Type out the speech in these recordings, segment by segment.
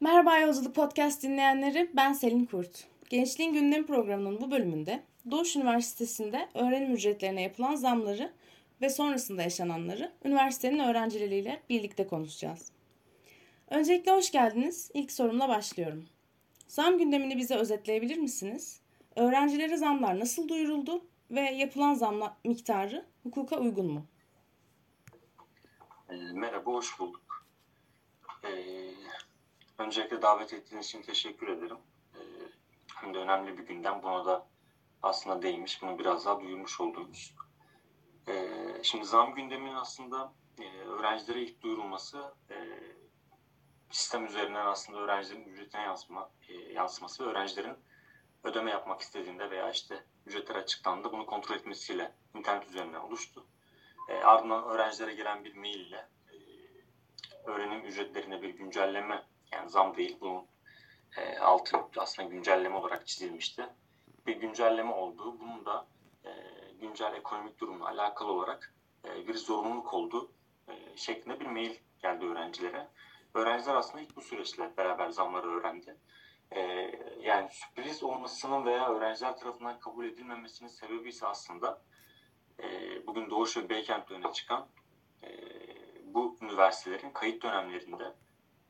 Merhaba Yolculuk Podcast dinleyenleri, ben Selin Kurt. Gençliğin Gündem programının bu bölümünde Doğuş Üniversitesi'nde öğrenim ücretlerine yapılan zamları ve sonrasında yaşananları üniversitenin öğrencileriyle birlikte konuşacağız. Öncelikle hoş geldiniz. İlk sorumla başlıyorum. Zam gündemini bize özetleyebilir misiniz? Öğrencilere zamlar nasıl duyuruldu ve yapılan zam miktarı hukuka uygun mu? E, merhaba, hoş bulduk. E, öncelikle davet ettiğiniz için teşekkür ederim. E, hem de önemli bir günden buna da aslında değmiş, bunu biraz daha duyurmuş oldunuz. E, şimdi zam gündeminin aslında e, öğrencilere ilk duyurulması e, sistem üzerinden aslında öğrencilerin ücretine yansıma, e, yansıması ve öğrencilerin ödeme yapmak istediğinde veya işte ücretler açıklandı bunu kontrol etmesiyle internet üzerinden oluştu. E, ardından öğrencilere gelen bir mail ile e, öğrenim ücretlerine bir güncelleme yani zam değil bunun e, altı aslında güncelleme olarak çizilmişti. Bir güncelleme olduğu bunun da e, güncel ekonomik durumla alakalı olarak e, bir zorunluluk olduğu e, şeklinde bir mail geldi öğrencilere. Öğrenciler aslında ilk bu süreçle beraber zamları öğrendi. E, yani sürpriz olmasının veya öğrenciler tarafından kabul edilmemesinin sebebi ise aslında e, bugün Doğuş ve Beykent'te öne çıkan e, bu üniversitelerin kayıt dönemlerinde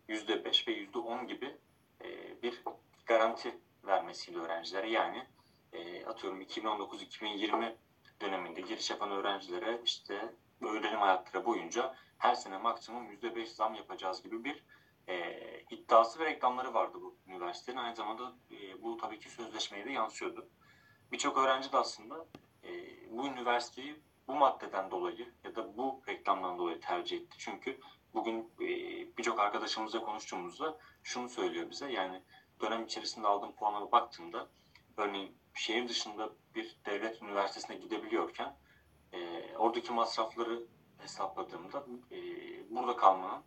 %5 ve %10 gibi e, bir garanti vermesiyle öğrencilere yani e, atıyorum 2019-2020 döneminde giriş yapan öğrencilere işte öğrenim hayatları boyunca her sene maksimum %5 zam yapacağız gibi bir e, iddiası ve reklamları vardı bu üniversitenin. Aynı zamanda e, bu tabii ki sözleşmeye de yansıyordu. Birçok öğrenci de aslında e, bu üniversiteyi bu maddeden dolayı ya da bu reklamdan dolayı tercih etti. Çünkü bugün e, birçok arkadaşımızla konuştuğumuzda şunu söylüyor bize. Yani dönem içerisinde aldığım puanlara baktığımda örneğin şehir dışında bir devlet üniversitesine gidebiliyorken e, oradaki masrafları hesapladığımda e, burada kalmanın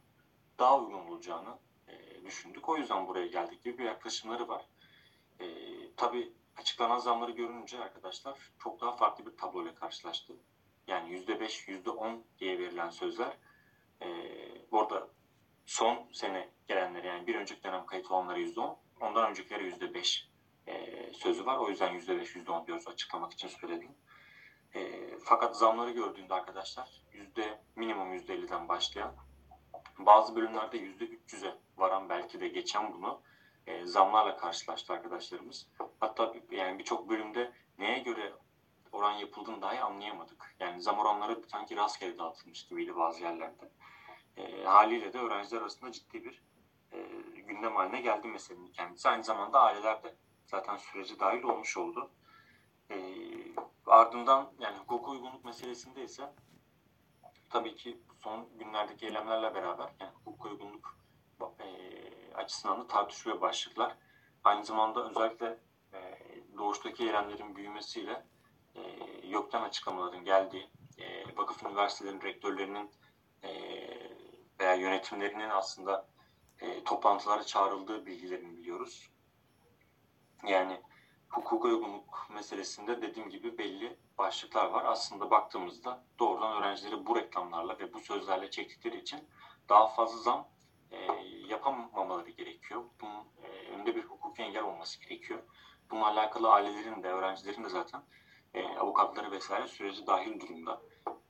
daha uygun olacağını e, düşündük. O yüzden buraya geldik gibi bir yaklaşımları var. E, tabii açıklanan zamları görünce arkadaşlar çok daha farklı bir tabloyla karşılaştı. Yani %5, %10 diye verilen sözler e, orada son sene gelenler yani bir önceki dönem kayıt olanlara %10, ondan öncekilere %5 e, sözü var. O yüzden %5, %10 diyoruz açıklamak için söyledim. E, fakat zamları gördüğünde arkadaşlar yüzde minimum %50'den başlayan bazı bölümlerde %300'e varan belki de geçen bunu e, zamlarla karşılaştı arkadaşlarımız. Hatta yani birçok bölümde neye göre oran yapıldığını dahi anlayamadık. Yani zam oranları sanki rastgele dağıtılmış gibiydi bazı yerlerde. E, haliyle de öğrenciler arasında ciddi bir e, gündem haline geldi meselenin kendisi. Aynı zamanda aileler de zaten süreci dahil olmuş oldu. E, ardından yani hukuk uygunluk meselesinde ise tabii ki son günlerdeki eylemlerle beraber yani hukuk uygunluk e, açısından da tartışılıyor başlıklar. Aynı zamanda özellikle e, doğuştaki eylemlerin büyümesiyle e, yoktan açıklamaların geldiği, e, vakıf üniversitelerin rektörlerinin e, veya yönetimlerinin aslında e, toplantılara çağrıldığı bilgilerini biliyoruz. Yani hukuk uygunluk meselesinde dediğim gibi belli başlıklar var. Aslında baktığımızda doğrudan öğrencileri bu reklamlarla ve bu sözlerle çektikleri için daha fazla zam e, yapamamaları gerekiyor. Bunun e, önünde bir hukuki engel olması gerekiyor. Bununla alakalı ailelerin de öğrencilerin de zaten e, avukatları vesaire süreci dahil durumda.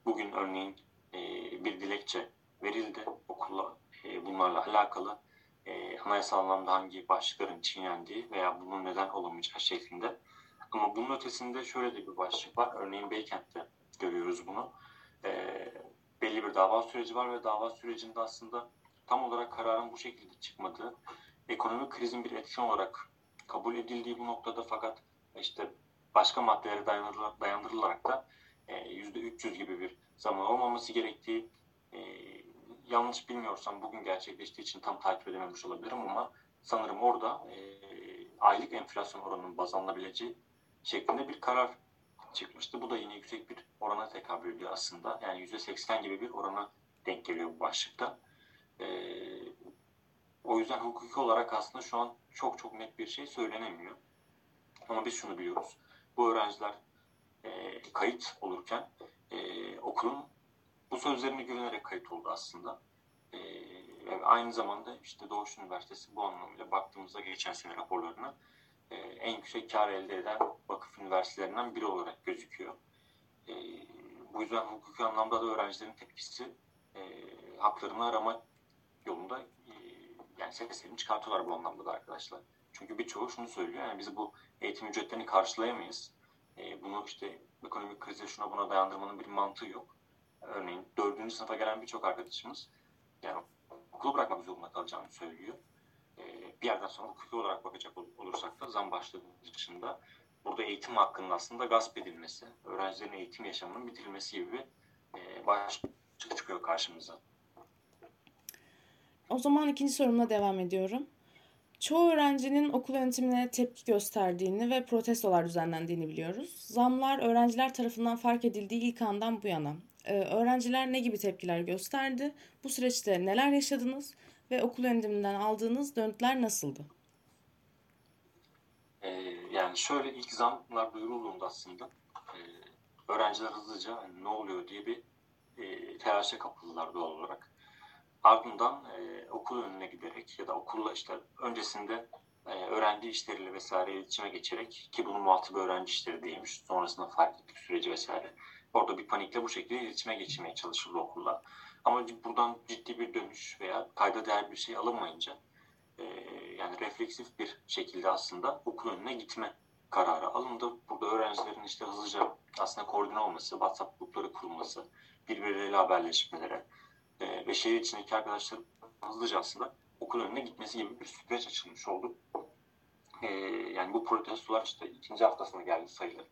Bugün örneğin e, bir dilekçe verildi okulla e, bunlarla alakalı e, anayasal anlamda hangi başlıkların çiğnendiği veya bunun neden olamayacağı şeklinde. Ama bunun ötesinde şöyle de bir başlık var. Örneğin Beykent'te görüyoruz bunu. E, belli bir dava süreci var ve dava sürecinde aslında tam olarak kararın bu şekilde çıkmadığı, ekonomik krizin bir etken olarak kabul edildiği bu noktada fakat işte başka maddelere dayandırılarak da %300 e, gibi bir zaman olmaması gerektiği yanlış bilmiyorsam bugün gerçekleştiği için tam takip edememiş olabilirim ama sanırım orada e, aylık enflasyon oranının baz alınabileceği şeklinde bir karar çıkmıştı. Bu da yine yüksek bir orana tekabül ediyor aslında. Yani %80 gibi bir orana denk geliyor bu başlıkta. E, o yüzden hukuki olarak aslında şu an çok çok net bir şey söylenemiyor. Ama biz şunu biliyoruz. Bu öğrenciler e, kayıt olurken e, okulun sözlerine güvenerek kayıt oldu aslında. E, aynı zamanda işte Doğuş Üniversitesi bu anlamıyla baktığımızda geçen sene raporlarına e, en yüksek kar elde eden vakıf üniversitelerinden biri olarak gözüküyor. E, bu yüzden hukuki anlamda da öğrencilerin tepkisi e, haklarını arama yolunda e, yani seslerini çıkartıyorlar bu anlamda da arkadaşlar. Çünkü birçoğu şunu söylüyor yani biz bu eğitim ücretlerini karşılayamayız. E, bunu işte ekonomik krize şuna buna dayandırmanın bir mantığı yok. Örneğin dördüncü sınıfa gelen birçok arkadaşımız yani okulu bırakmak zorunda kalacağını söylüyor. E, bir yerden sonra hukuki olarak bakacak olursak da zam başladığı dışında burada eğitim hakkının aslında gasp edilmesi, öğrencilerin eğitim yaşamının bitirilmesi gibi e, başlık çıkıyor karşımıza. O zaman ikinci sorumla devam ediyorum. Çoğu öğrencinin okul yönetimine tepki gösterdiğini ve protestolar düzenlendiğini biliyoruz. Zamlar öğrenciler tarafından fark edildiği ilk andan bu yana. Ee, öğrenciler ne gibi tepkiler gösterdi? Bu süreçte neler yaşadınız ve okul yönetiminden aldığınız dönütler nasıldı? Ee, yani şöyle ilk zamlar duyurulduğunda aslında e, öğrenciler hızlıca hani ne oluyor diye bir e, telaşa kapıldılar doğal olarak. Ardından e, okul önüne giderek ya da okulla işte öncesinde e, öğrenci işleriyle vesaire iletişime geçerek ki bunun muhatabı öğrenci işleri değilmiş. Sonrasında fark ettik süreci vesaire. Orada bir panikle bu şekilde iletişime geçirmeye çalışıldı okulla. Ama buradan ciddi bir dönüş veya kayda değer bir şey alınmayınca e, yani refleksif bir şekilde aslında okul önüne gitme kararı alındı. Burada öğrencilerin işte hızlıca aslında koordine olması, WhatsApp grupları kurulması, birbirleriyle haberleşmeleri e, ve şehir içindeki arkadaşların hızlıca aslında okul önüne gitmesi gibi bir süreç açılmış oldu. E, yani bu protestolar işte ikinci haftasına geldi sayılır.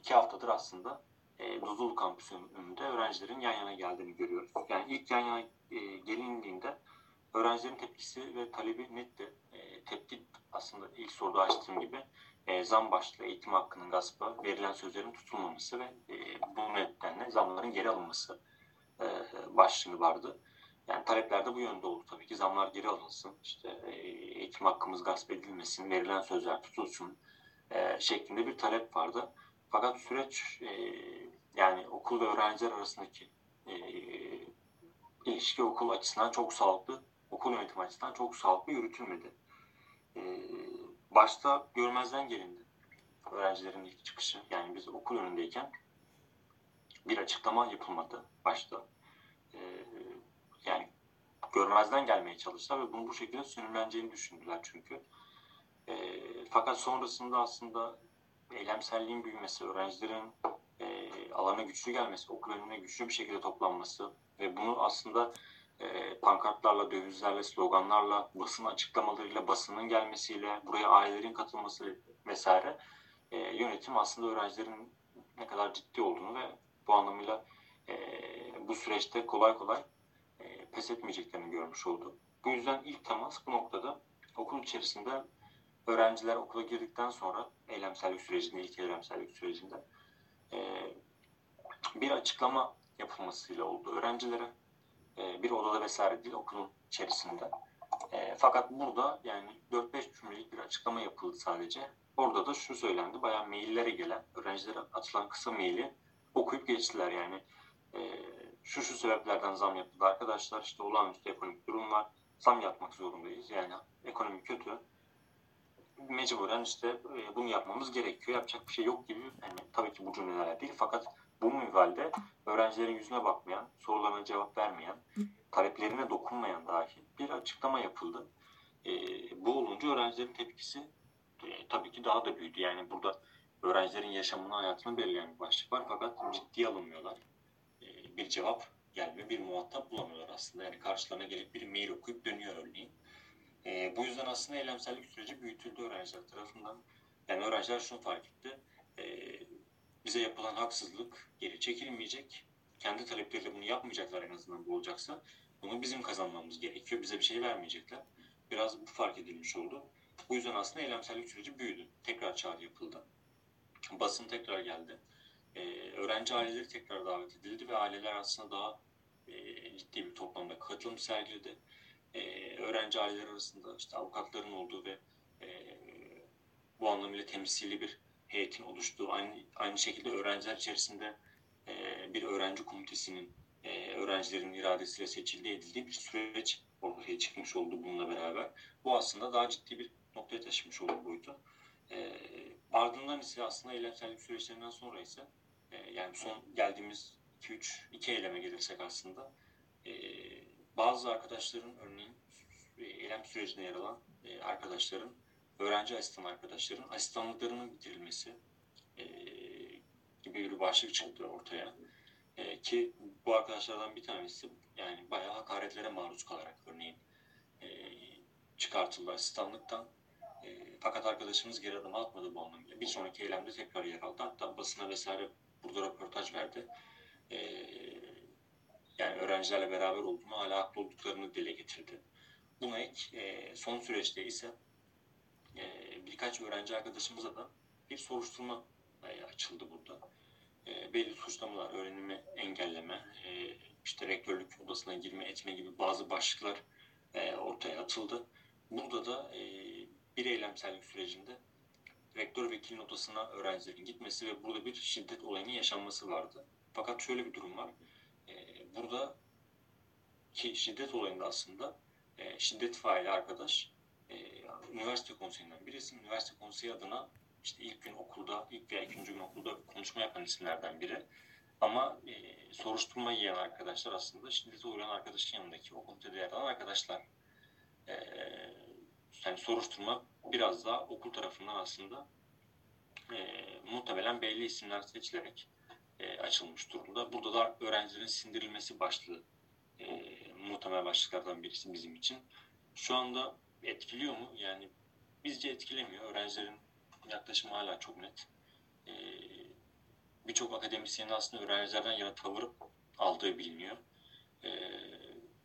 İki haftadır aslında e, kampüsünün önünde öğrencilerin yan yana geldiğini görüyoruz. Yani ilk yan yana e, gelindiğinde öğrencilerin tepkisi ve talebi netti. E, tepki aslında ilk soruda açtığım gibi e, zam başlığı, eğitim hakkının gaspı, verilen sözlerin tutulmaması ve e, bu nedenle zamların geri alınması e, başlığı vardı. Yani talepler de bu yönde oldu tabii ki. Zamlar geri alınsın, işte e, eğitim hakkımız gasp edilmesin, verilen sözler tutulsun e, şeklinde bir talep vardı. Fakat süreç e, yani okul ve öğrenciler arasındaki e, ilişki okul açısından çok sağlıklı, okul yönetimi açısından çok sağlıklı yürütülmedi. E, başta görmezden gelindi öğrencilerin ilk çıkışı. Yani biz okul önündeyken bir açıklama yapılmadı başta. E, yani görmezden gelmeye çalıştılar ve bunu bu şekilde sönümleneceğini düşündüler çünkü. E, fakat sonrasında aslında eylemselliğin büyümesi, öğrencilerin alana güçlü gelmesi, okul önüne güçlü bir şekilde toplanması ve bunu aslında e, pankartlarla, dövizlerle, sloganlarla, basın açıklamalarıyla, basının gelmesiyle, buraya ailelerin katılması vesaire e, yönetim aslında öğrencilerin ne kadar ciddi olduğunu ve bu anlamıyla e, bu süreçte kolay kolay e, pes etmeyeceklerini görmüş oldu. Bu yüzden ilk temas bu noktada okul içerisinde öğrenciler okula girdikten sonra eylemsellik sürecinde, ilk eylemsellik sürecinde e, bir açıklama yapılmasıyla oldu öğrencilere. E, bir odada vesaire değil okulun içerisinde. E, fakat burada yani 4-5 cümlelik bir açıklama yapıldı sadece. Orada da şu söylendi. Bayağı maillere gelen, öğrencilere atılan kısa maili okuyup geçtiler yani. E, şu şu sebeplerden zam yapıldı arkadaşlar. İşte olağanüstü ekonomik durum var. Zam yapmak zorundayız. Yani ekonomi kötü mecburen işte e, bunu yapmamız gerekiyor. Yapacak bir şey yok gibi. Yani tabii ki bu cümleler değil fakat bu minvalde öğrencilerin yüzüne bakmayan, sorularına cevap vermeyen, taleplerine dokunmayan dahi bir açıklama yapıldı. E, bu olunca öğrencilerin tepkisi e, tabii ki daha da büyüdü. Yani burada öğrencilerin yaşamını, hayatını belirleyen bir başlık var fakat ciddiye alınmıyorlar. E, bir cevap gelmiyor, bir muhatap bulamıyorlar aslında. Yani karşılarına gelip bir mail okuyup dönüyor örneğin. E, bu yüzden aslında eylemsellik süreci büyütüldü öğrenciler tarafından. Yani öğrenciler şunu fark etti. E, bize yapılan haksızlık geri çekilmeyecek. Kendi talepleriyle bunu yapmayacaklar en azından bu olacaksa. Bunu bizim kazanmamız gerekiyor. Bize bir şey vermeyecekler. Biraz bu fark edilmiş oldu. Bu yüzden aslında eylemsellik süreci büyüdü. Tekrar çağrı yapıldı. Basın tekrar geldi. Ee, öğrenci aileleri tekrar davet edildi ve aileler aslında daha e, ciddi bir toplamda katılım sergiledi e, öğrenci aileleri arasında işte avukatların olduğu ve e, bu anlamıyla temsili bir heyetin oluştuğu, aynı, aynı şekilde öğrenciler içerisinde e, bir öğrenci komitesinin e, öğrencilerin iradesiyle seçildiği edildiği bir süreç ortaya çıkmış oldu bununla beraber. Bu aslında daha ciddi bir noktaya taşımış oldu boyutu. E, ardından ise aslında eylemsellik süreçlerinden sonra ise e, yani son geldiğimiz 2-3 iki eyleme gelirsek aslında e, bazı arkadaşların örneğin e, eylem sürecinde yer alan e, arkadaşların öğrenci asistan arkadaşların asistanlıklarının bitirilmesi e, gibi bir başlık çıktı ortaya. E, ki bu arkadaşlardan bir tanesi yani bayağı hakaretlere maruz kalarak örneğin e, çıkartıldı asistanlıktan. E, fakat arkadaşımız geri adım atmadı bu anlamda. Bir sonraki eylemde tekrar yer aldı. Hatta basına vesaire burada röportaj verdi. E, yani öğrencilerle beraber olduğunu, hala haklı olduklarını dile getirdi. Buna ek e, son süreçte ise e, birkaç öğrenci arkadaşımıza da bir soruşturma e, açıldı burada. E, belli suçlamalar, öğrenimi engelleme, e, işte rektörlük odasına girme etme gibi bazı başlıklar e, ortaya atıldı. Burada da e, bir eylemsellik sürecinde rektör vekilin odasına öğrencilerin gitmesi ve burada bir şiddet olayının yaşanması vardı. Fakat şöyle bir durum var. E, burada ki şiddet olayında aslında e, şiddet faili arkadaş e, üniversite konseyinden birisi. Üniversite konseyi adına işte ilk gün okulda, ilk veya ikinci gün okulda konuşma yapan isimlerden biri. Ama e, soruşturma yiyen arkadaşlar aslında şiddete uğrayan arkadaşın yanındaki o komitede yer alan arkadaşlar. E, yani soruşturma biraz daha okul tarafından aslında e, muhtemelen belli isimler seçilerek e, açılmış durumda. Burada da öğrencilerin sindirilmesi başlığı e, muhtemel başlıklardan birisi bizim için. Şu anda etkiliyor mu? Yani bizce etkilemiyor. Öğrencilerin yaklaşımı hala çok net. E, Birçok akademisyenin aslında öğrencilerden yana tavır aldığı biliniyor. E,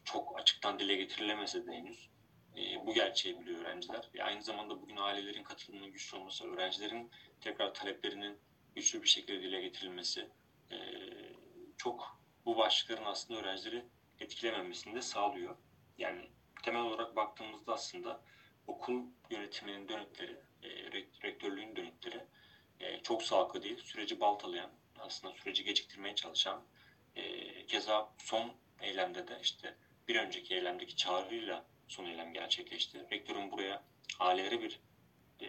çok açıktan dile getirilemese de henüz e, bu gerçeği biliyor öğrenciler. E, aynı zamanda bugün ailelerin katılımının güçlü olması, öğrencilerin tekrar taleplerinin güçlü bir şekilde dile getirilmesi e, çok bu başlıkların aslında öğrencileri etkilememesini de sağlıyor. Yani temel olarak baktığımızda aslında okul yönetiminin dönükleri, e, rektörlüğün dönükleri e, çok sağlıklı değil. Süreci baltalayan, aslında süreci geciktirmeye çalışan, e, keza son eylemde de işte bir önceki eylemdeki çağrıyla son eylem gerçekleşti. Rektörün buraya ailelere bir e,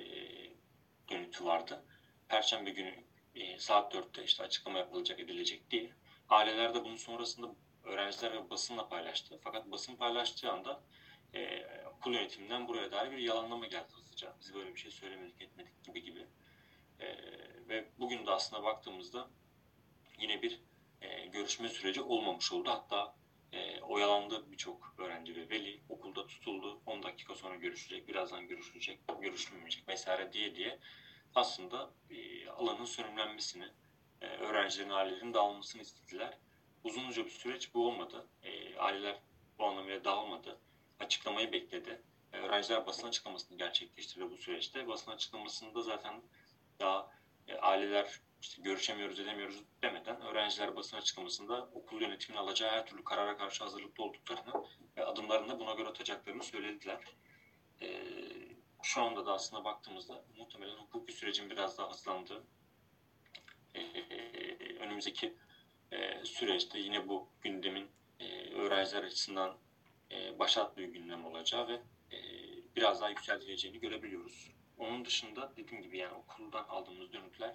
dönütü vardı. Perşembe günü e, saat 4'te işte açıklama yapılacak edilecek diye. Aileler de bunun sonrasında öğrenciler ve basınla paylaştı. Fakat basın paylaştığı anda e, okul yönetiminden buraya dair bir yalanlama geldi hızlıca. Biz böyle bir şey söylemedik, etmedik gibi gibi. E, ve bugün de aslında baktığımızda yine bir e, görüşme süreci olmamış oldu. Hatta e, oyalandı birçok öğrenci ve veli. Okulda tutuldu. 10 dakika sonra görüşecek, birazdan görüşülecek, görüşmeyecek vesaire diye diye aslında e, alanın sönümlenmesini, e, öğrencilerin ailelerinin dağılmasını istediler. Uzunca bir süreç bu olmadı. E, aileler bu anlamıyla dağılmadı. Açıklamayı bekledi. E, öğrenciler basın açıklamasını gerçekleştirdi bu süreçte. Basın açıklamasında zaten daha e, aileler işte görüşemiyoruz edemiyoruz demeden öğrenciler basın açıklamasında okul yönetiminin alacağı her türlü karara karşı hazırlıklı olduklarını ve adımlarını da buna göre atacaklarını söylediler. E, şu anda da aslında baktığımızda muhtemelen hukuki sürecin biraz daha hızlandığı e, önümüzdeki e, süreçte yine bu gündemin e, öğrenciler açısından e, başat bir gündem olacağı ve e, biraz daha yükseltileceğini görebiliyoruz. Onun dışında dediğim gibi yani okuldan aldığımız dönütler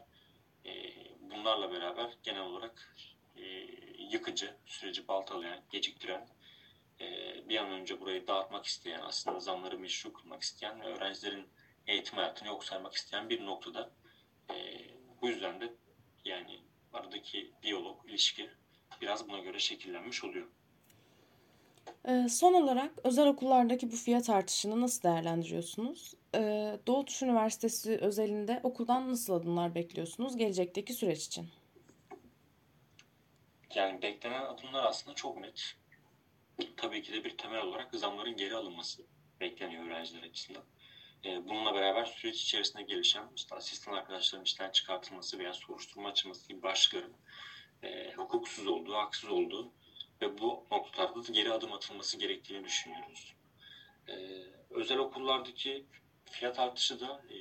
e, bunlarla beraber genel olarak e, yıkıcı, süreci baltalayan, geciktiren, e, bir an önce burayı dağıtmak isteyen, aslında zamları meşru kılmak isteyen öğrencilerin eğitim hayatını yok saymak isteyen bir noktada. E, bu yüzden de yani aradaki diyalog, ilişki biraz buna göre şekillenmiş oluyor. Ee, son olarak özel okullardaki bu fiyat artışını nasıl değerlendiriyorsunuz? Ee, Doğu Tuş Üniversitesi özelinde okuldan nasıl adımlar bekliyorsunuz gelecekteki süreç için? Yani beklenen adımlar aslında çok net. Tabii ki de bir temel olarak zamların geri alınması bekleniyor öğrenciler açısından. Ee, bununla beraber süreç içerisinde gelişen işte asistan arkadaşların işten çıkartılması veya soruşturma açılması gibi başlıkların e, hukuksuz olduğu, haksız olduğu ve bu noktalarda da geri adım atılması gerektiğini düşünüyoruz. Ee, özel okullardaki fiyat artışı da e,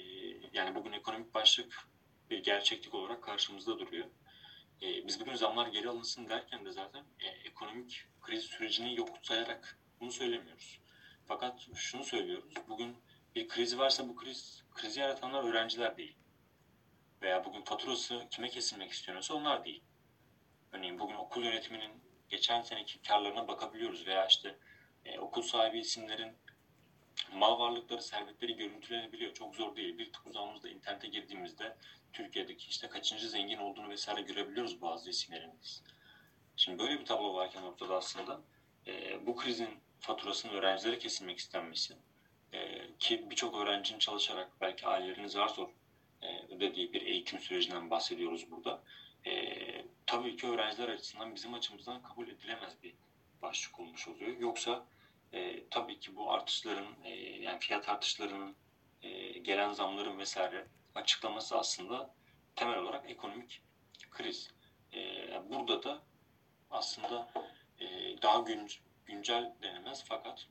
yani bugün ekonomik başlık bir gerçeklik olarak karşımızda duruyor. E, biz bugün zamlar geri alınsın derken de zaten e, ekonomik kriz sürecini yok sayarak bunu söylemiyoruz. fakat şunu söylüyoruz. Bugün bir kriz varsa bu kriz krizi yaratanlar öğrenciler değil. Veya bugün faturası kime kesilmek istiyorsa onlar değil. Örneğin bugün okul yönetiminin geçen seneki karlarına bakabiliyoruz veya işte e, okul sahibi isimlerin mal varlıkları, servetleri görüntülenebiliyor. Çok zor değil. Bir tık uzağımızda internete girdiğimizde Türkiye'deki işte kaçıncı zengin olduğunu vesaire görebiliyoruz bazı isimlerin biz. Şimdi böyle bir tablo varken ortada aslında e, bu krizin faturasının öğrencilere kesilmek istenmesi e, ki birçok öğrencinin çalışarak belki ailelerinin zar zor e, ödediği bir eğitim sürecinden bahsediyoruz burada. E, tabii ki öğrenciler açısından bizim açımızdan kabul edilemez bir başlık olmuş oluyor. Yoksa e, tabii ki bu artışların e, yani fiyat artışlarının e, gelen zamların vesaire açıklaması aslında temel olarak ekonomik kriz. E, burada da aslında e, daha gün, güncel denemez fakat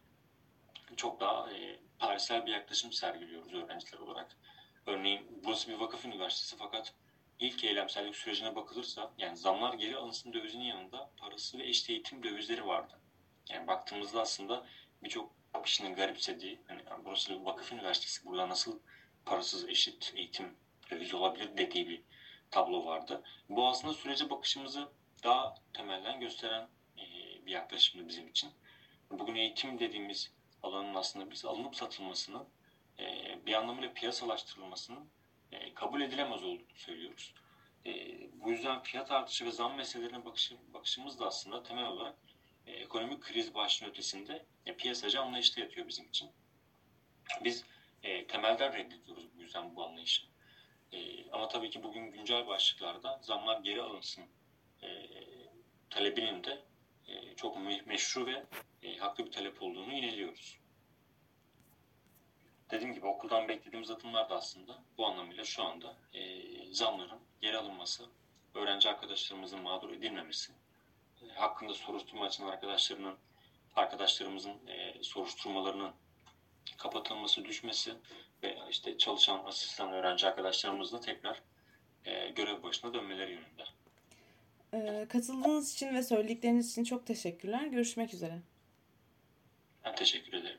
çok daha e, tarihsel bir yaklaşım sergiliyoruz öğrenciler olarak. Örneğin burası bir vakıf üniversitesi fakat ilk eylemsellik sürecine bakılırsa yani zamlar geri alınsın dövizinin yanında parası ve eşit eğitim dövizleri vardı. Yani baktığımızda aslında birçok kişinin garipsediği hani burası bir vakıf üniversitesi burada nasıl parasız eşit eğitim döviz olabilir dediği bir tablo vardı. Bu aslında sürece bakışımızı daha temelden gösteren e, bir yaklaşımdı bizim için. Bugün eğitim dediğimiz alanın aslında biz alınıp satılmasının e, bir anlamıyla piyasalaştırılmasının e, kabul edilemez olduğunu söylüyoruz. Bu yüzden fiyat artışı ve zam meselelerine bakışımız da aslında temel olarak ekonomik kriz başlığının ötesinde piyasacı anlayışta yatıyor bizim için. Biz temelden reddediyoruz bu yüzden bu anlayışı. Ama tabii ki bugün güncel başlıklarda zamlar geri alınsın e, talebinin de e, çok meşru ve e, haklı bir talep olduğunu ineliyoruz. Dediğim gibi okuldan beklediğimiz adımlar da aslında bu anlamıyla şu anda e, zamların geri alınması, öğrenci arkadaşlarımızın mağdur edilmemesi, e, hakkında soruşturma açan arkadaşlarının arkadaşlarımızın e, soruşturmalarının kapatılması, düşmesi ve işte çalışan asistan öğrenci arkadaşlarımızla tekrar e, görev başına dönmeleri yönünde. Ee, katıldığınız için ve söyledikleriniz için çok teşekkürler. Görüşmek üzere. Ben teşekkür ederim.